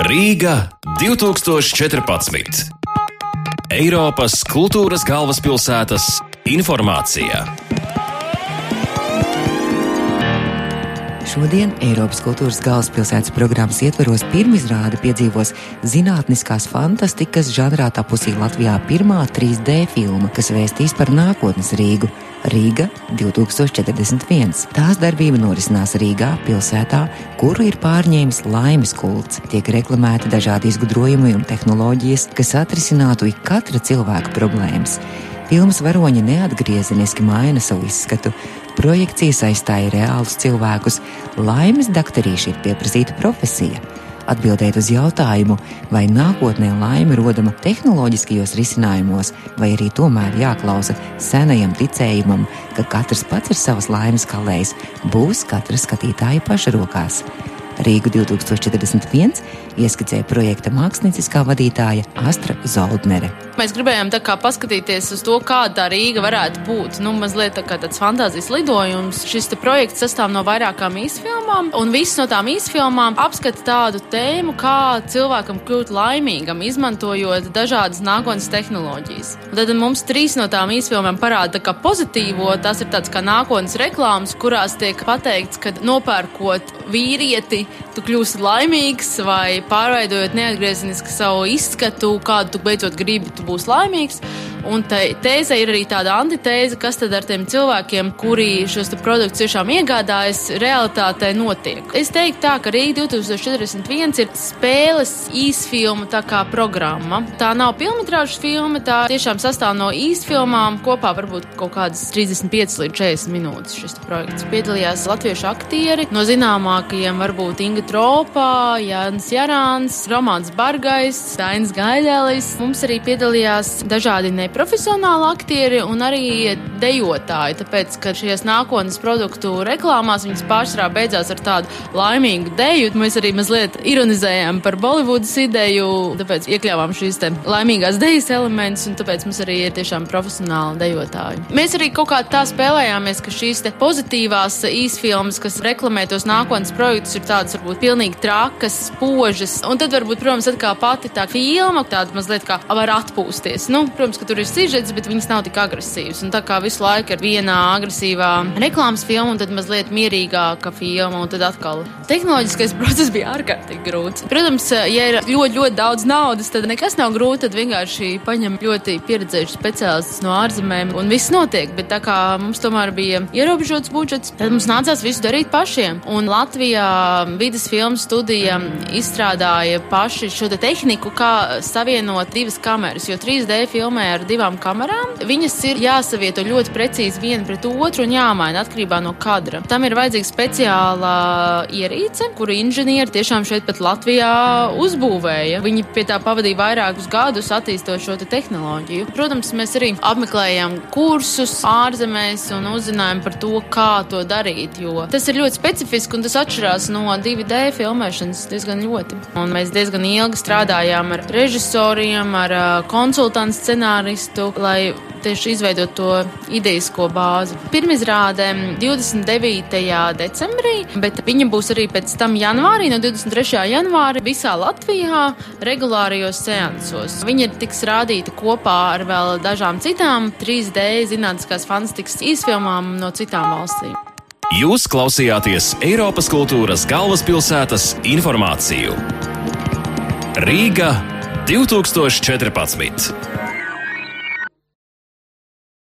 Rīga 2014. Eiropas kultūras galvaspilsētas informācija. Šodien Eiropas kultūras galvaspilsētas programmas ietveros pirmizrāde piedzīvos zinātniskās fantastikas žanrā tapusī Latvijā pirmā 3D filma, kas vēstīs par nākotnes Rīgu. Rīga 2041. Tās darbība norisinās Rīgā, pilsētā, kuru ir pārņēmis laimes kults. Tiek reklamēti dažādi izgudrojumi un tehnoloģijas, kas atrisinātu ik katra cilvēka problēmas. Filmas varoņi neatgriezeniski maina savu izskatu, projekcijas aizstāja reālus cilvēkus, laimes daktarīši ir pieprasīta profesija. Atbildēt uz jautājumu, vai nākotnē laime rodama tehnoloģiskajos risinājumos, vai arī tomēr jāklausa senajam ticējumam, ka katrs pats ir savas laimes kalējs, būs katra skatītāja paša rokās. Rīgu 2041 ieskicēja projekta mākslinieckā vadītāja Astra Zoldnere. Mēs gribējām paskatīties uz to, kāda tā Rīga varētu būt. Nu, mazliet tā kā tāds fantāzijas lidojums. Šis projekts sastāv no vairākām īsfilmām, un visas no tām īsfilmām apskata tādu tēmu, kā cilvēkam kļūt laimīgam, izmantojot dažādas nākotnes tehnoloģijas. Un tad mums trīs no tām īsfilmām parāda kā pozitīvo, tas ir tāds kā nākotnes reklāmas, kurās tiek pateikts, ka nopērkot vīrieti, tu kļūsi laimīgs vai pārveidojot neatgriezeniski savu izskatu, kādu tu beidzot gribi, tu būsi laimīgs. Un tēze ir arī tāda antitēze, kas tad ar tiem cilvēkiem, kuri šos produktus tiešām iegādājas, realitātē notiek. Es teiktu tā, ka Rīga 2041 ir spēles īsfilmu tā kā programma. Tā nav filmas filma, tā tiešām sastāv no īsfilmām, kopā varbūt kaut kādas 35 līdz 40 minūtes šis projekts. Piedalījās latviešu aktieri, no zināmākajiem varbūt Inga Tropā, Jānis Jarāns, Romāns Bargais, Dainis Gaidēlis. Mums arī piedalījās dažādi ne profesionāli aktieri un arī dejotāji. Tāpēc, ka šajās nākotnes produktu reklāmās viņas pārsvarā beidzās ar tādu laimīgu deju. Mēs arī mazliet ironizējām par Bolivudas ideju, tāpēc iekļāvām šīs laimīgās dejas elementus, un tāpēc mums arī ir tiešām profesionāli dejotāji. Mēs arī kaut kā tā spēlējāmies, ka šīs pozitīvās īsfilmas, kas reklamē tos nākotnes projektus, ir tādas varbūt pilnīgi trakas, spožas. Un tad varbūt, protams, atkal pati tā filma tāda mazliet kā var atpūsties. Nu, protams, ka tur ir sižets, bet viņas nav tik agresīvas. Un tā kā visu laiku ir vienā agresīvā reklāmas filma, un tad mazliet mierīgāka filma, un tad atkal tehnoloģiskais process bija ārkārtīgi grūts. Protams, ja ir ļoti, ļoti daudz naudas, tad nekas nav grūti. Tad vienkārši paņem ļoti pieredzējušus speciālistus no ārzemēm, un viss notiek. Bet tā kā mums tomēr bija ierobežots budžets, tad mums nācās visu darīt pašiem. Un Latvijā vidas filmu studija izstrādāja paši šo te tehniku, kā savienot divas kameras, jo 3D filmē ar divām kamerām. Viņas ir jāsavieto ļoti precīzi viena pret otru un jāmaina atkarībā no kadra. Tam ir vajadzīga speciāla ierīce, kuru inženieri tiešām šeit pat Latvijā uzbūvēja. Viņi pie tā pavadīja vairākus gadus attīstot šo te tehnoloģiju. Protams, mēs arī apmeklējām kursus ārzemēs un uzzinājām par to, kā to darīt, jo tas ir ļoti specifiski un tas atšķirās no 2D filmēšanas diezgan ļoti. Un mēs diezgan ilgi strādājām ar režisoriem, ar konsultantu scenāristu stāstu, lai tieši izveidot to idejisko bāzi. Pirmizrāde 29. decembrī, bet viņa būs arī pēc tam janvārī, no 23. janvāra visā Latvijā regulārajos seansos. Viņa tiks rādīta kopā ar vēl dažām citām 3D zinātniskās fantastikas īsfilmām no citām valstīm. Jūs klausījāties Eiropas kultūras galvaspilsētas informāciju. Rīga 2014.